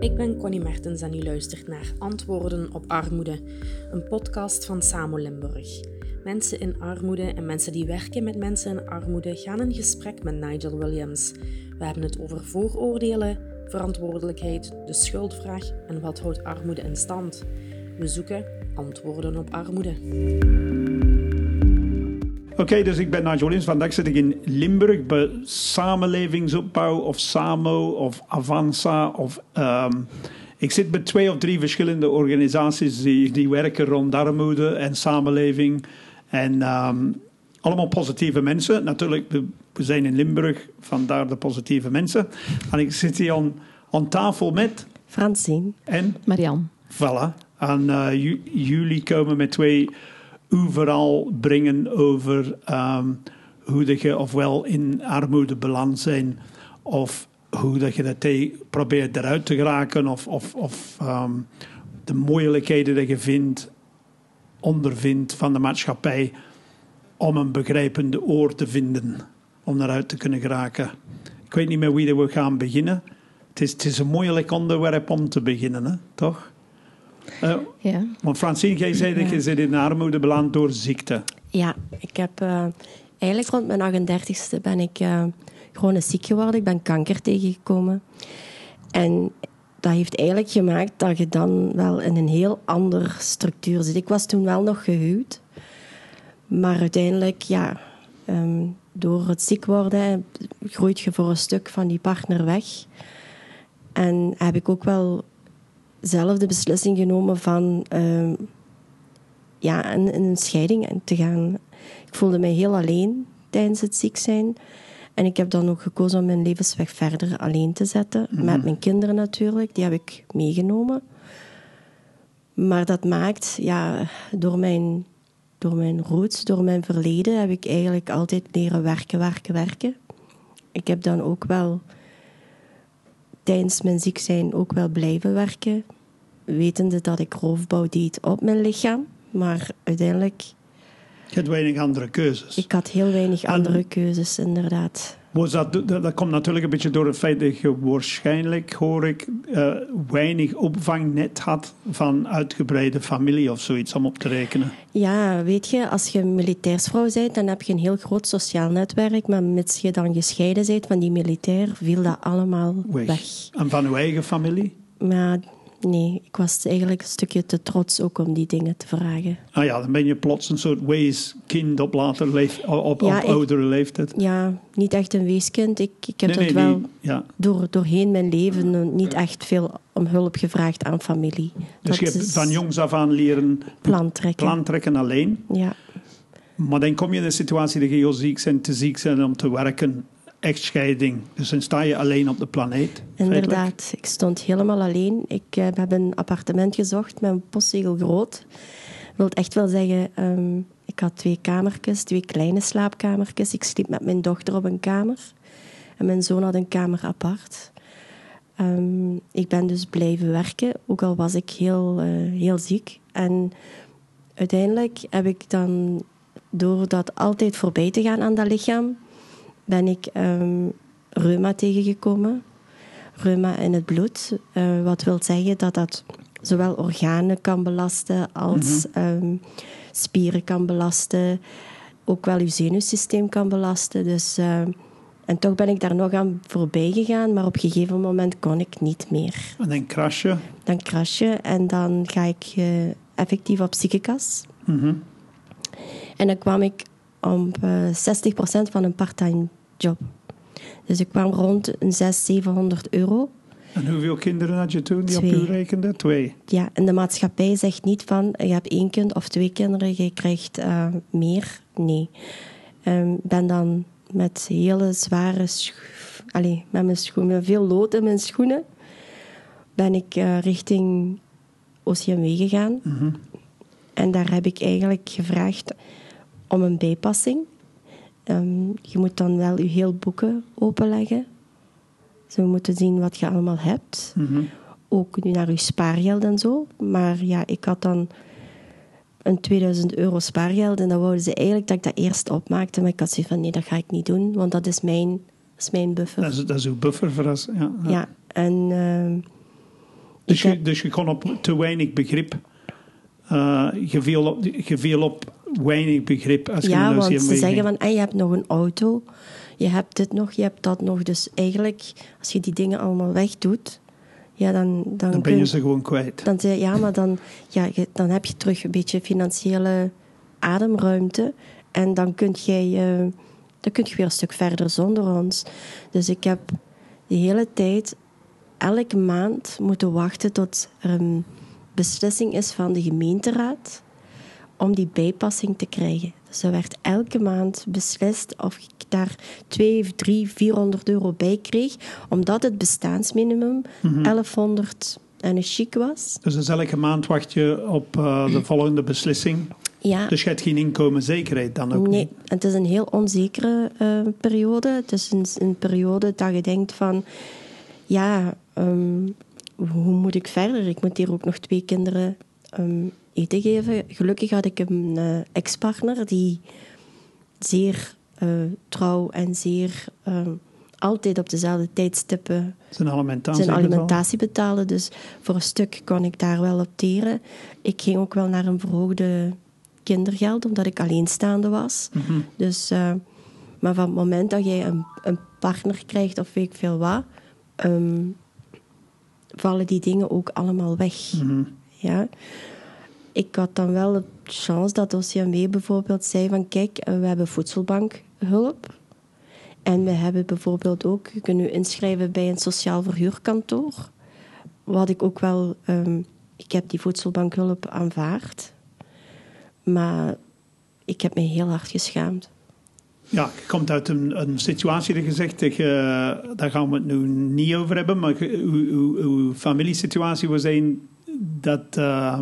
Ik ben Connie Mertens en u luistert naar Antwoorden op Armoede, een podcast van Samo Limburg. Mensen in armoede en mensen die werken met mensen in armoede gaan in gesprek met Nigel Williams. We hebben het over vooroordelen, verantwoordelijkheid, de schuldvraag en wat houdt armoede in stand. We zoeken antwoorden op armoede. Oké, dus ik ben Nigel Williams. Vandaag zit ik in Limburg bij Samenlevingsopbouw of SAMO of Avanza. Of, ehm, ik zit bij twee of drie verschillende organisaties die, die werken rond armoede en samenleving. En ehm, allemaal positieve mensen. Natuurlijk, we, we, zijn in Limburg, vandaar de positieve mensen. En ik zit hier aan, aan tafel met... Francine. En? Marianne. Voilà. En uh, jullie komen met twee overal brengen over um, hoe dat je ofwel in armoede beland zijn of hoe dat je dat probeert eruit te geraken of, of, of um, de moeilijkheden dat je vindt, ondervindt van de maatschappij om een begrijpende oor te vinden om eruit te kunnen geraken. Ik weet niet meer wie we gaan beginnen. Het is, het is een moeilijk onderwerp om te beginnen, hè? toch? Uh, ja. Want Francine, jij zei dat je zit in armoede beland door ziekte. Ja, ik heb uh, eigenlijk rond mijn 38ste ben ik uh, gewoon ziek geworden. Ik ben kanker tegengekomen. En dat heeft eigenlijk gemaakt dat je dan wel in een heel andere structuur zit. Ik was toen wel nog gehuwd. Maar uiteindelijk, ja, um, door het ziek worden groeit je voor een stuk van die partner weg. En heb ik ook wel zelf de beslissing genomen van uh, ja, in, in, een scheiding te gaan. Ik voelde mij heel alleen tijdens het ziek zijn. En ik heb dan ook gekozen om mijn levensweg verder alleen te zetten. Mhm. Met mijn kinderen natuurlijk, die heb ik meegenomen. Maar dat maakt, ja, door mijn, door mijn roots, door mijn verleden, heb ik eigenlijk altijd leren werken, werken, werken. Ik heb dan ook wel tijdens mijn ziek zijn ook wel blijven werken. Wetende dat ik roofbouw deed op mijn lichaam. Maar uiteindelijk. Je had weinig andere keuzes. Ik had heel weinig andere keuzes, inderdaad. Was dat, dat komt natuurlijk een beetje door het feit dat je waarschijnlijk, hoor ik, uh, weinig opvangnet had van uitgebreide familie of zoiets om op te rekenen. Ja, weet je, als je militairsvrouw bent, dan heb je een heel groot sociaal netwerk. Maar mits je dan gescheiden bent van die militair, viel dat allemaal weg. weg. En van uw eigen familie? Ja, nee, ik was eigenlijk een stukje te trots ook om die dingen te vragen. Ah ja, dan ben je plots een soort weeskind op, later leef, op, op oudere leeftijd. Ja, niet echt een weeskind. Ik, ik heb dat wel ja. door, doorheen mijn leven niet echt veel om hulp gevraagd aan familie. Dus je hebt van jongs af aan leren plantrekken. plantrekken alleen? Ja. Maar dan kom je in een situatie dat je heel ziek bent, te ziek bent om te werken echtscheiding. Dus dan sta je alleen op de planeet. Inderdaad, ik stond helemaal alleen. Ik uh, heb een appartement gezocht met een postzegel groot. Dat wil echt wel zeggen, um, ik had twee kamertjes, twee kleine slaapkamertjes. Ik sliep met mijn dochter op een kamer. En mijn zoon had een kamer apart. Um, ik ben dus blijven werken, ook al was ik heel, uh, heel ziek. En uiteindelijk heb ik dan, door dat altijd voorbij te gaan aan dat lichaam, ben ik um, reuma tegengekomen. Reuma in het bloed. Uh, wat wil zeggen dat dat zowel organen kan belasten als mm -hmm. spieren kan belasten. Ook wel je zenuwsysteem kan belasten. Dus, uh, en toch ben ik daar nog aan voorbij gegaan, maar op een gegeven moment kon ik niet meer. En dan crash je? Dan crash je en dan ga ik uh, effectief op ziekenkas. Mm -hmm. En dan kwam ik op 60% van een parttime job. Dus ik kwam rond een 600, 700 euro. En hoeveel kinderen had je toen die op u rekenden? Twee. Ja, en de maatschappij zegt niet van je hebt één kind of twee kinderen, je krijgt uh, meer. Nee. Ik um, ben dan met hele zware Allee, met mijn schoenen, veel lood in mijn schoenen, ben ik uh, richting OCMW gegaan. Mm -hmm. En daar heb ik eigenlijk gevraagd om een bijpassing. Um, je moet dan wel je heel boeken openleggen. Ze moeten zien wat je allemaal hebt. Mm -hmm. Ook naar je spaargeld en zo. Maar ja, ik had dan een 2000 euro spaargeld. En dan wouden ze eigenlijk dat ik dat eerst opmaakte. Maar ik had zoiets van, nee, dat ga ik niet doen. Want dat is mijn, dat is mijn buffer. Dat is, dat is uw buffer, voor Ja, ja. ja en uh, Dus je, dus je kon op te weinig begrip. eh je, viel op, je viel op weinig begrip als je Ja, naar want ze zeggen van, "Ah, je hebt nog een auto, je hebt dit nog, je hebt dat nog. Dus eigenlijk, als je die dingen allemaal wegdoet, ja, dan, dan, Dan ben kun je ze gewoon kwijt. Dan ja, maar dan, ja, je- dan heb je terug een beetje financiële ademruimte. En dan kun je, eh, dan kun je weer een stuk verder zonder ons. Dus ik heb de hele tijd, elke maand, moeten wachten tot er een beslissing is van de gemeenteraad om die bijpassing te krijgen. Dus er werd elke maand beslist of ik daar 2, 3, 400 euro bij kreeg, omdat het bestaansminimum 1100 en een chic was. Dus, dus elke maand wacht je op eh, de volgende beslissing. Ja, Dus je hebt geen inkomenszekerheid dan ook nee, niet. het is een heel onzekere eh, periode. Het is een, een periode dat je denkt van, ja, ehm, hoe moet ik verder? Ik moet hier ook nog twee kinderen ehm, eten geven. Gelukkig had ik een eh, ex-partner die zeer eh, trouw en zeer ehm, altijd op dezelfde tijdstippen Zijn alimentatie. zijn alimentatie betalen. Dus voor een stuk kon ik daar wel op teren. Ik ging ook wel naar een verhoogde kindergeld, omdat ik alleenstaande was. Mhm. Dus, eh, maar van het moment dat jij een, een partner krijgt of weet ik veel wat, ehm, vallen die dingen ook allemaal weg. Mhm. Ja. Ik had dan wel de chance dat OCMW bijvoorbeeld zei van kijk, eh, we hebben voedselbankhulp. En we hebben bijvoorbeeld ook, je kunt u inschrijven bij een sociaal verhuurkantoor. Wat ik ook wel, ehm, ik heb die voedselbankhulp aanvaard. Maar ik heb me heel hard geschaamd. Ja, je komt uit een, een situatie dat je zegt, daar gaan we het nu niet over hebben, maar uw, uw, uw familiesituatie was een dat eh,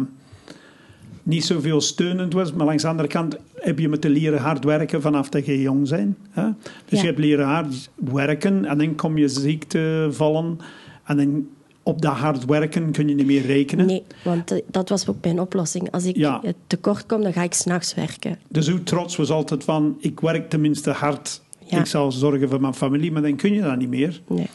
niet zoveel steunend was, maar langs de andere kant heb je moeten leren hard werken vanaf dat je jong bent. Hè? Dus Ja. je hebt leren hard werken en dan kom je ziekte vallen en dan op dat hard werken kun je niet meer rekenen. Nee, want eh, dat was ook mijn oplossing. Als ik Ja. tekort kom, dan ga ik s'nachts werken. Dus uw trots was altijd van, ik werk tenminste hard, Ja. ik zal zorgen voor mijn familie, maar dan kun je dat niet meer. Nee.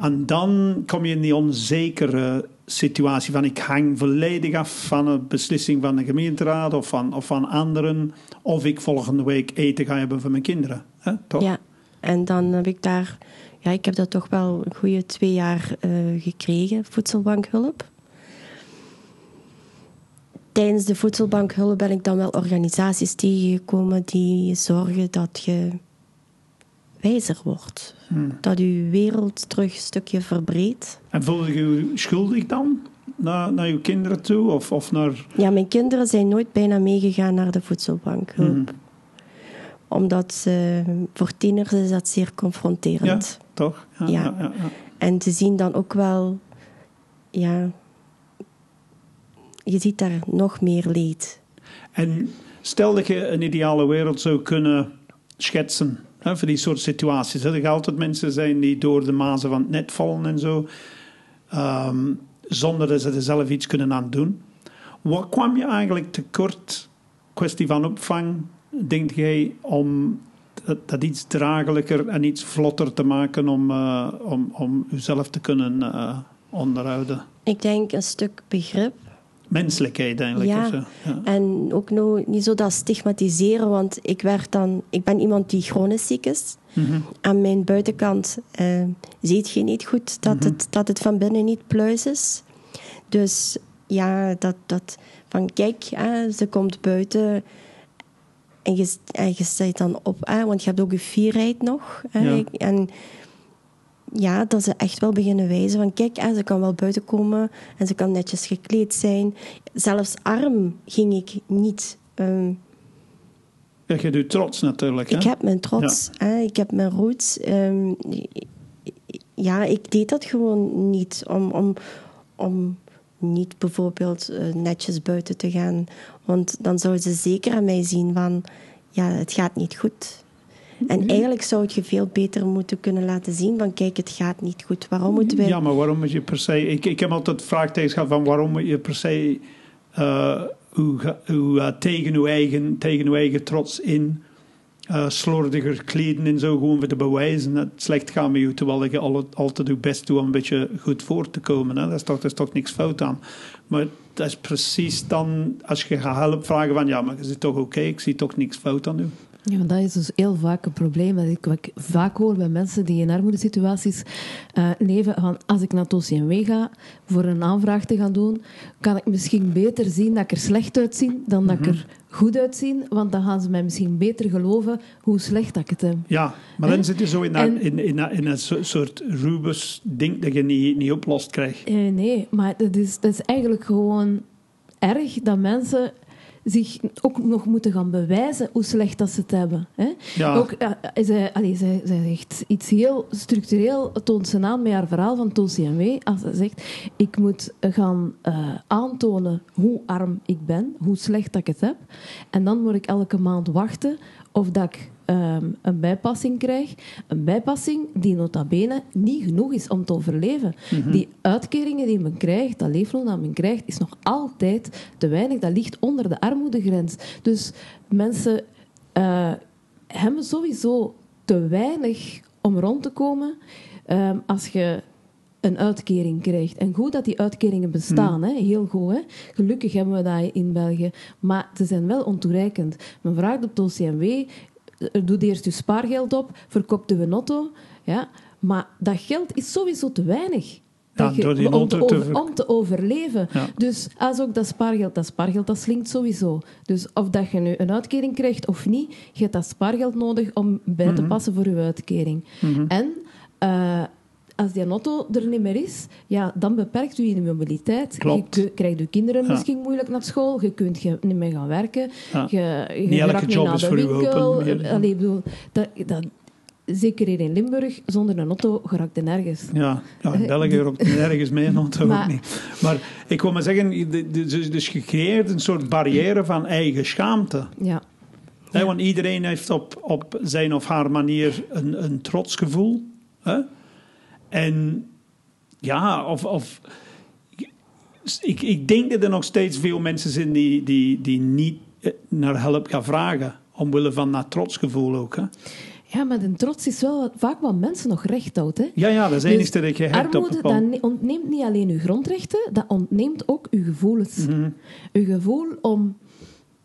En dan kom je in die onzekere situatie van ik hang volledig af van een beslissing van de gemeenteraad of van, of van anderen. Of ik volgende week eten ga hebben voor mijn kinderen. Hè? Toch? Ja, en dan heb ik daar... Ja, ik heb dat toch wel een goede twee jaar eh, gekregen, voedselbankhulp. Tijdens de voedselbankhulp ben ik dan wel organisaties tegengekomen die zorgen dat je wijzer wordt. Dat je wereld terug een stukje verbreedt. En voelde je je schuldig dan naar, naar je kinderen toe? Of, of naar... Ja, mijn kinderen zijn nooit bijna meegegaan naar de voedselbankhulp. Mhm. Omdat eh, voor tieners is dat zeer confronterend. Toch? Ja. ja, ja, ja. En te zien dan ook wel, ja, je ziet daar nog meer leed. En stel dat je een ideale wereld zou kunnen schetsen hè, voor die soort situaties. hè. Er altijd mensen zijn die door de mazen van het net vallen en zo, ehm, zonder dat ze er zelf iets kunnen aan doen. Wat kwam je eigenlijk tekort, kwestie van opvang, denk jij, om dat, dat iets draaglijker en iets vlotter te maken om, eh, om, om jezelf te kunnen eh, onderhouden? Ik denk een stuk begrip. Menselijkheid eigenlijk. Ja. of zo. Ja. En ook nou, niet zo dat stigmatiseren, want ik, werd dan, ik ben iemand die chronisch ziek is. Mhm. Aan mijn buitenkant eh, ziet je niet goed dat, het, dat het van binnen niet pluis is. Dus ja, dat, dat van kijk, hè, ze komt buiten en je, en je staat dan op, hè, want je hebt ook je fierheid nog. Hè, Ja. En ja, dat ze echt wel beginnen wijzen van kijk, hè, ze kan wel buiten komen en ze kan netjes gekleed zijn. Zelfs arm ging ik niet. ehm, Ja, je doet trots natuurlijk. Hè? ik heb mijn trots, hè, ik heb mijn roots. ehm, ja, ik deed dat gewoon niet om, om, om niet bijvoorbeeld eh, netjes buiten te gaan. Want dan zouden ze zeker aan mij zien van, ja, het gaat niet goed. En eigenlijk zou het je veel beter moeten kunnen laten zien van, kijk, het gaat niet goed. Waarom moeten wij... Ja, maar waarom moet je per se... Ik, ik heb altijd vraagtekens gehad van waarom moet je per se eh, uw, eh, tegen, uw eigen, tegen uw eigen trots in eh, slordiger kleden en zo, gewoon voor te bewijzen dat het slecht gaat met je, terwijl je al, altijd je best doet om een beetje goed voor te komen. Hè? Daar, is toch, daar is toch niks fout aan. Maar dat is precies dan, als je gaat helpen vragen van, ja, maar je zit toch oké, ik zie toch niks fout aan u. Ja, dat is dus heel vaak een probleem. Dat ik, wat ik vaak hoor bij mensen die in armoedesituaties uh, leven. Van als ik naar het OCMW ga voor een aanvraag te gaan doen, kan ik misschien beter zien dat ik er slecht uitzie dan dat ik er goed uitzie. Want dan gaan ze mij misschien beter geloven hoe slecht dat ik het heb. Ja, maar dan zit je zo in, dat, in, in, in, een soort Rubus-ding dat je niet, niet oplost krijgt. Eh, nee, maar dat is, dat is eigenlijk gewoon erg dat mensen zich ook nog moeten gaan bewijzen hoe slecht dat ze het hebben. Hè? Ja. Ook, uh, zij, zij, zij zegt iets heel structureel, toont ze aan met haar verhaal van het OCMW. Als ze zegt, ik moet gaan uh, aantonen hoe arm ik ben, hoe slecht dat ik het heb. En dan moet ik elke maand wachten of dat ik um, een bijpassing krijg. Een bijpassing die nota bene niet genoeg is om te overleven. Mm -hmm. Die uitkeringen die men krijgt, dat leefloon dat men krijgt, is nog altijd te weinig. Dat ligt onder de armoedegrens. Dus mensen uh, hebben sowieso te weinig om rond te komen. Um, als je een uitkering krijgt. En goed dat die uitkeringen bestaan, hè? heel goed. Hè? Gelukkig hebben we dat in België. Maar ze zijn wel ontoereikend. Men vraagt op het OCMW, doe eerst je spaargeld op, verkoopt uw auto. Ja? Maar dat geld is sowieso te weinig. Ja, je, om, te over, te om te overleven. Ja. Dus als ook dat spaargeld, dat spaargeld dat slinkt sowieso. Dus of dat je nu een uitkering krijgt of niet, je hebt dat spaargeld nodig om bij te Mhm. passen voor je uitkering. Mhm. En uh, als die auto er niet meer is, ja, dan beperkt u je mobiliteit. Klopt. Je krijgt je kinderen Ja. misschien moeilijk naar school, je kunt je niet meer gaan werken. Ja. Je, je Niet elke job naar is voor u winkel. open. Ja. Allee, bedoel, dat, dat, zeker hier in Limburg, zonder een auto geraakt je nergens. Ja, ja in Eh, België ook nergens mee, want ook Maar- niet. Maar ik wil maar zeggen, dus, dus je creëert een soort barrière van eigen schaamte. Ja. Want iedereen heeft op, op zijn of haar manier een, een trotsgevoel. Hè? En ja, of... of ik, ik denk dat er nog steeds veel mensen zijn die, die, die niet eh, naar hulp gaan vragen. Omwille van dat trotsgevoel ook. Hè? ja, maar de trots is wel wat, vaak wat mensen nog recht houdt. Hè? Ja, ja, dat is het Dus enige dat je hebt op Armoede een dat ontneemt niet alleen uw grondrechten, dat ontneemt ook uw gevoelens. Mhm. Uw gevoel om,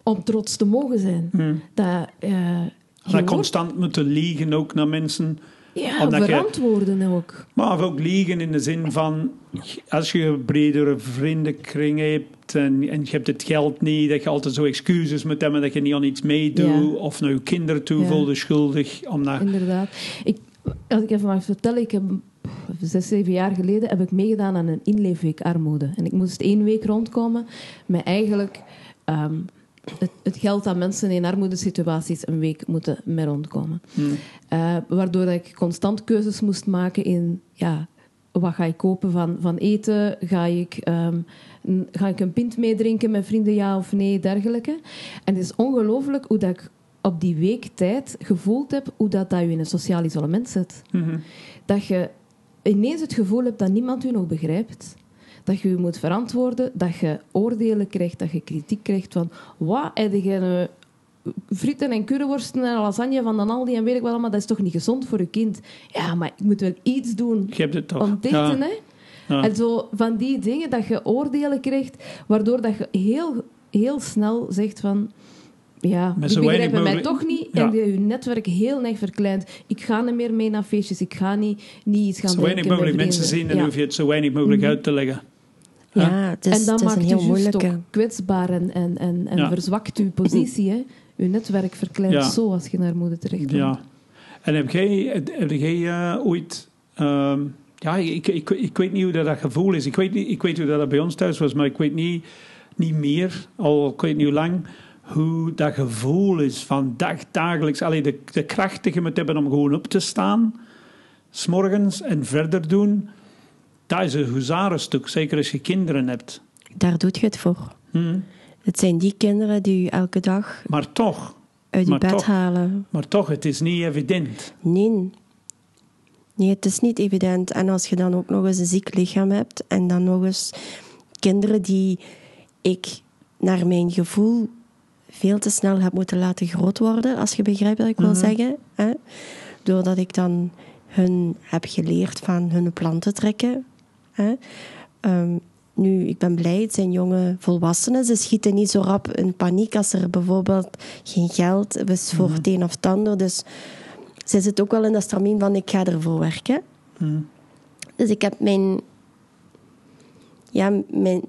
om trots te mogen zijn. Mhm. Dat, je Dat constant moeten liegen ook naar mensen. Ja, omdat je- verantwoorden ook. Maar ook liegen in de zin van... Als je een bredere vriendenkring hebt en, en je hebt het geld niet... dat je altijd zo excuses moet hebben dat je niet aan iets meedoet... Ja. of naar je kinderen toe voelde schuldig. Om naar, Inderdaad. Ik, als ik even mag vertellen, ik heb zes, zeven jaar geleden heb ik meegedaan aan een inleefweek armoede. En ik moest één week rondkomen met eigenlijk ehm, het, het geld dat mensen in armoedesituaties een week moeten mee rondkomen. Hmm. Eh, waardoor ik constant keuzes moest maken in... Ja, wat ga ik kopen van, van eten? Ga ik, ehm, ga ik een pint meedrinken met vrienden, ja of nee, dergelijke. En het is ongelooflijk hoe dat ik op die week tijd gevoeld heb hoe dat, dat je in een sociaal isolement zet. Mhm. Dat je ineens het gevoel hebt dat niemand u nog begrijpt. Dat je je moet verantwoorden, dat je oordelen krijgt, dat je kritiek krijgt van wat heb je nou frieten en curryworsten en lasagne van dan Aldi en weet ik wel allemaal, dat is toch niet gezond voor je kind? Ja, maar ik moet wel iets doen Je hebt het toch. om Ja. hè? Ja. En zo van die dingen dat je oordelen krijgt, waardoor dat je heel, heel snel zegt van... Ja, die begrijpen mij toch niet. Ja. En je je netwerk heel erg verkleint. Ik ga niet meer mee naar feestjes. Ik ga niet, niet iets gaan Zo weinig mogelijk mensen zien... en Ja. hoef je het zo weinig mogelijk Mhm. uit te leggen. Ja, het is, en dan het is maakt een heel moeilijke. ook kwetsbaar en, en, en, en Ja. verzwakt uw positie. Hè. Uw netwerk verkleint Ja. zo als je naar moeder terecht Ja. En heb jij, heb jij eh, ooit... ehm, ja, ik, ik, ik weet niet hoe dat, dat gevoel is. Ik weet, niet, ik weet hoe dat, dat bij ons thuis was, maar ik weet niet, niet meer, al ik weet niet hoe lang, hoe dat gevoel is van dag, dagelijks. Allee, de, de kracht die je moet hebben om gewoon op te staan, s'morgens en verder doen. Dat is een huzarenstuk, zeker als je kinderen hebt. Daar doet je het voor. Hm. Het zijn die kinderen die je elke dag Maar toch, uit je bed toch. halen. maar toch, het is niet evident. Nee. Nee, het is niet evident. En als je dan ook nog eens een ziek lichaam hebt en dan nog eens kinderen die ik naar mijn gevoel veel te snel heb moeten laten groot worden, als je begrijpt wat ik wil zeggen. Hè? Doordat ik dan hun heb geleerd van hun plan te trekken. Hè? Ehm, nu, ik ben blij, het zijn jonge volwassenen. Ze schieten niet zo rap in paniek als er bijvoorbeeld geen geld is voor het een of het ander. Dus ze zit ook wel in dat stramien van ik ga ervoor werken. Dus ik heb mijn, ja, mijn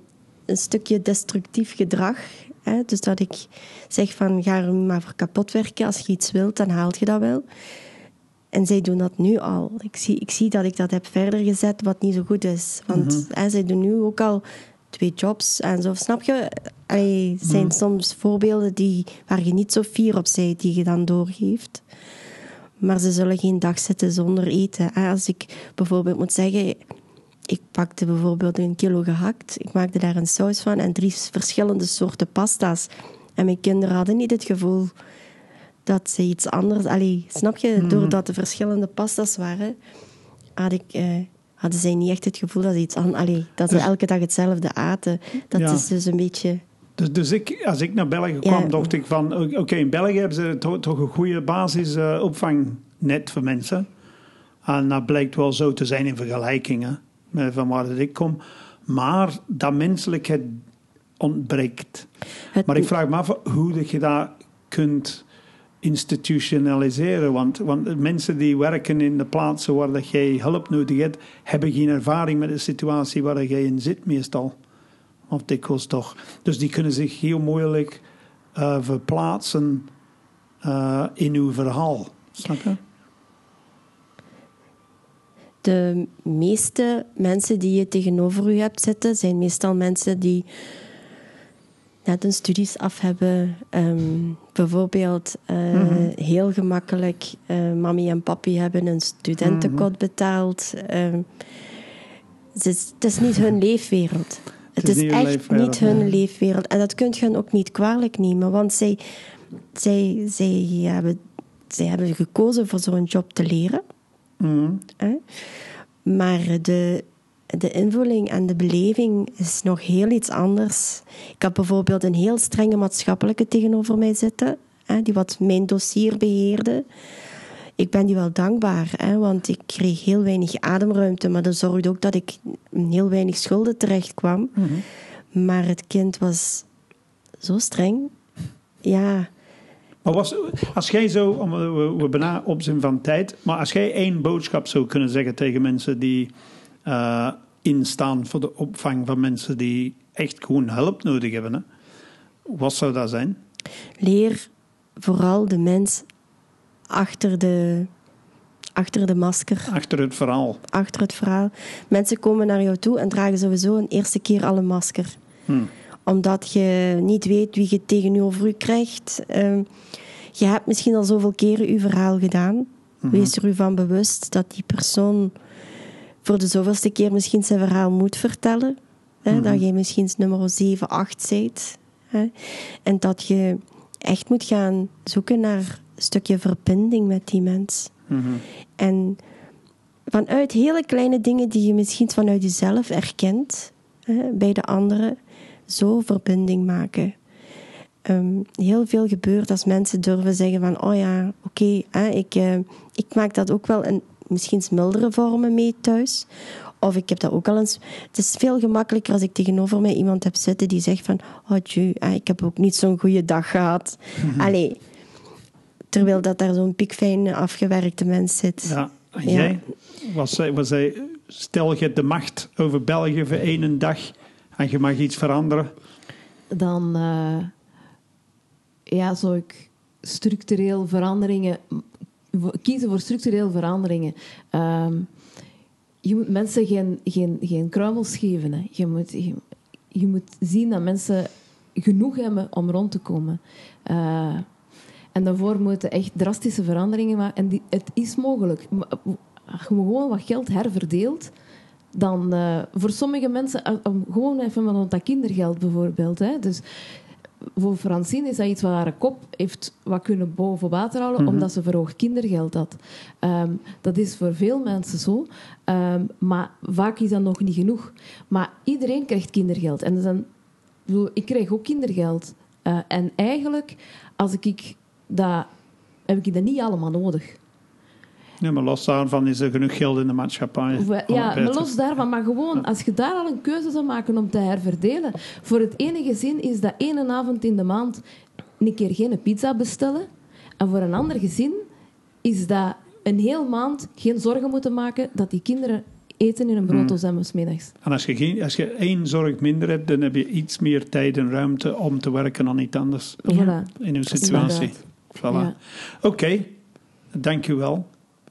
een stukje destructief gedrag. Hè? Dus dat ik zeg van ga er maar voor kapot werken. Als je iets wilt, dan haal je dat wel. En zij doen dat nu al. Ik zie, ik zie dat ik dat heb verder gezet, wat niet zo goed is. Want hè, zij doen nu ook al twee jobs en zo. Snap je? Het zijn soms voorbeelden die, waar je niet zo fier op bent, die je dan doorgeeft. Maar ze zullen geen dag zitten zonder eten. hè. Als ik bijvoorbeeld moet zeggen, ik pakte bijvoorbeeld een kilo gehakt. Ik maakte daar een saus van en drie verschillende soorten pasta's. En mijn kinderen hadden niet het gevoel dat ze iets anders... Allee, snap je? Doordat er verschillende pasta's waren, had ik, eh, hadden zij niet echt het gevoel dat ze iets. Allee, dat ze elke dag hetzelfde aten. Dat Ja. is dus een beetje... Dus, dus ik, als ik naar België Ja. kwam, dacht ik van... Oké, in België hebben ze toch, toch een goede basisopvangnet voor mensen. En dat blijkt wel zo te zijn in vergelijkingen met van waar dat ik kom. Maar dat menselijkheid ontbreekt. Het, Maar ik vraag me af hoe dat je dat kunt institutionaliseren. Want, want mensen die werken in de plaatsen waar dat jij hulp nodig hebt, hebben geen ervaring met de situatie waar jij in zit meestal. Of dikwijls toch. Dus die kunnen zich heel moeilijk eh, verplaatsen eh, in uw verhaal. Snap je? de meeste mensen die je tegenover u hebt zitten, zijn meestal mensen die net hun studies af hebben. Ehm, bijvoorbeeld eh, heel gemakkelijk eh mami en papi hebben een studentenkot betaald. Ehm, het, is, het is niet hun leefwereld. Het, is is, niet hun echt niet hun nee. leefwereld. En dat kunt je hen ook niet kwalijk nemen, want zij, zij, zij, hebben, zij hebben gekozen voor zo'n job te leren. Mhm. Maar de, de invulling en de beleving is nog heel iets anders. Ik had bijvoorbeeld een heel strenge maatschappelijke tegenover mij zitten, hè, die wat mijn dossier beheerde. Ik ben die wel dankbaar, hè, want ik kreeg heel weinig ademruimte, maar dat zorgde ook dat ik in heel weinig schulden terecht kwam. Maar het kind was zo streng. Ja, Maar was, als jij zo, we, we bijna op zijn van tijd, maar als jij één boodschap zou kunnen zeggen tegen mensen die eh, instaan voor de opvang van mensen die echt gewoon hulp nodig hebben, hè? wat zou dat zijn? leer vooral de mens achter de, achter de masker. Achter het verhaal. achter het verhaal. Mensen komen naar jou toe en dragen sowieso een eerste keer al een masker. Hmm. Omdat je niet weet wie je tegen je over u krijgt. Ehm, je hebt misschien al zoveel keren je verhaal gedaan. Wees er u van bewust dat die persoon voor de zoveelste keer misschien zijn verhaal moet vertellen. Hè, Dat je misschien nummer 7, 8 bent. Hè, en dat je echt moet gaan zoeken naar een stukje verbinding met die mens. En vanuit hele kleine dingen die je misschien vanuit jezelf erkent hè, bij de anderen, zo verbinding maken. Ehm, heel veel gebeurt als mensen durven zeggen van, oh ja, oké, ik, eh, ik maak dat ook wel in misschien eens mildere vormen mee thuis. Of ik heb dat ook al eens... Het is veel gemakkelijker als ik tegenover mij iemand heb zitten die zegt van, oh tju, hè, ik heb ook niet zo'n goede dag gehad. Allee, terwijl dat daar zo'n piekfijn afgewerkte mens zit. Ja. En Ja. jij? Was, zij- was zij, stel je de macht over België voor één dag en je mag iets veranderen. dan eh, ja, zou ik structureel veranderingen kiezen voor structureel veranderingen. Ehm, je moet mensen geen, geen, geen kruimels geven. Hè. Je, moet, je, je moet zien dat mensen genoeg hebben om rond te komen. Eh, en daarvoor moeten echt drastische veranderingen maken. En het is mogelijk. Als je gewoon wat geld herverdeelt, dan eh, voor sommige mensen, eh, gewoon even van dat kindergeld bijvoorbeeld. Hè. Dus voor Francine is dat iets wat haar kop heeft wat kunnen boven water houden, omdat ze verhoogd kindergeld had. Ehm, dat is voor veel mensen zo, Ehm, maar vaak is dat nog niet genoeg. Maar iedereen krijgt kindergeld. En dan, ik bedoel, ik krijg ook kindergeld. Eh, en eigenlijk, als ik, ik dat, heb ik dat niet allemaal nodig. Ja, maar los daarvan is er genoeg geld in de maatschappij. Ja, maar los daarvan, maar gewoon, als je daar al een keuze zou maken om te herverdelen. Voor het ene gezin is dat ene avond in de maand een keer geen pizza bestellen. En voor een ander gezin is dat een heel maand geen zorgen moeten maken dat die kinderen eten in een brooddozen hmm. middags. En als je, geen, als je één zorg minder hebt, dan heb je iets meer tijd en ruimte om te werken aan iets anders in uw situatie. Voilà. Ja. Oké, dank u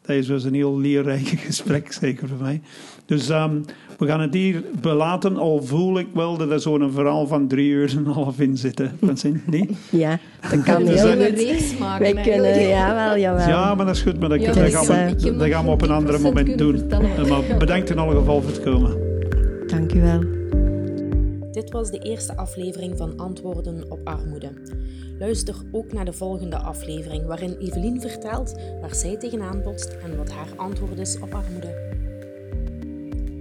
wel. Dat was een heel leerrijk gesprek, zeker voor mij. Dus ehm, we gaan het hier belaten, al voel ik wel dat er zo'n verhaal van drie uur en een half in zit. niet? Ja, dat kan We heel goed. reeks maken. Wij kunnen, jawel, jawel. Ja, maar dat is goed, maar dat, Ja, dat dat gaan, is, we, eh, dat gaan we op een ander 10% moment doen. Maar bedankt in alle geval voor het komen. Dank u wel. Dit was de eerste aflevering van Antwoorden op Armoede. Luister ook naar de volgende aflevering, waarin Evelien vertelt waar zij tegenaan botst en wat haar antwoord is op armoede.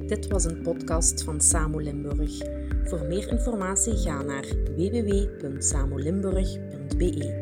Dit was een podcast van Samo Limburg. Voor meer informatie ga naar www.samolimburg.be.